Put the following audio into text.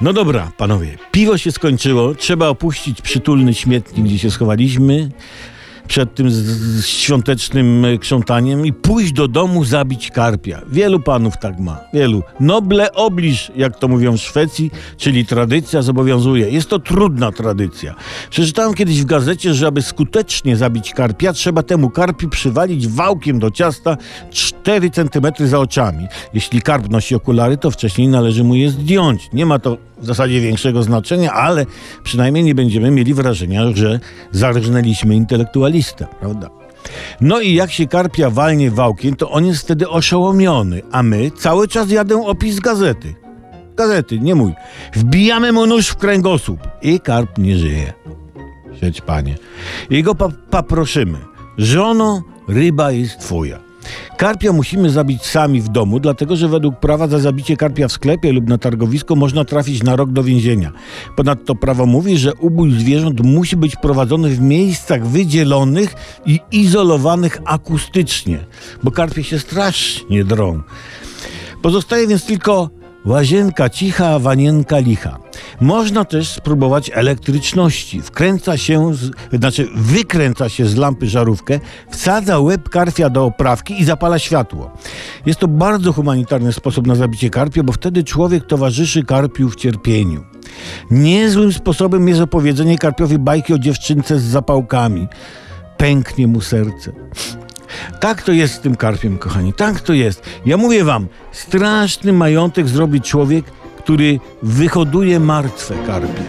No dobra, panowie, piwo się skończyło, trzeba opuścić przytulny śmietnik, gdzie się schowaliśmy przed tym świątecznym e, krzątaniem i pójść do domu zabić karpia. Wielu panów tak ma, wielu. Noble obliż, jak to mówią w Szwecji, czyli tradycja zobowiązuje. Jest to trudna tradycja. Przeczytałem kiedyś w gazecie, że aby skutecznie zabić karpia, trzeba temu karpi przywalić wałkiem do ciasta 4 cm za oczami. Jeśli karp nosi okulary, to wcześniej należy mu je zdjąć. Nie ma to w zasadzie większego znaczenia, ale przynajmniej nie będziemy mieli wrażenia, że zarżnęliśmy intelektualistę, prawda? No i jak się karpia walnie wałkiem, to on jest wtedy oszołomiony, a my cały czas jadę opis gazety. Gazety, nie mój. Wbijamy mu nóż w kręgosłup i karp nie żyje. Siedź panie. I go pa paproszymy. Żono, ryba jest twoja. Karpia musimy zabić sami w domu, dlatego że według prawa za zabicie karpia w sklepie lub na targowisku można trafić na rok do więzienia. Ponadto prawo mówi, że ubój zwierząt musi być prowadzony w miejscach wydzielonych i izolowanych akustycznie, bo karpie się strasznie drą. Pozostaje więc tylko łazienka cicha, wanienka licha. Można też spróbować elektryczności. Wkręca się, z, znaczy wykręca się z lampy żarówkę, wsadza łeb karpia do oprawki i zapala światło. Jest to bardzo humanitarny sposób na zabicie karpia, bo wtedy człowiek towarzyszy karpiu w cierpieniu. Niezłym sposobem jest opowiedzenie karpiowi bajki o dziewczynce z zapałkami. Pęknie mu serce. Tak to jest z tym karpiem, kochani. Tak to jest. Ja mówię wam, straszny majątek zrobi człowiek, który wyhoduje martwe karpie.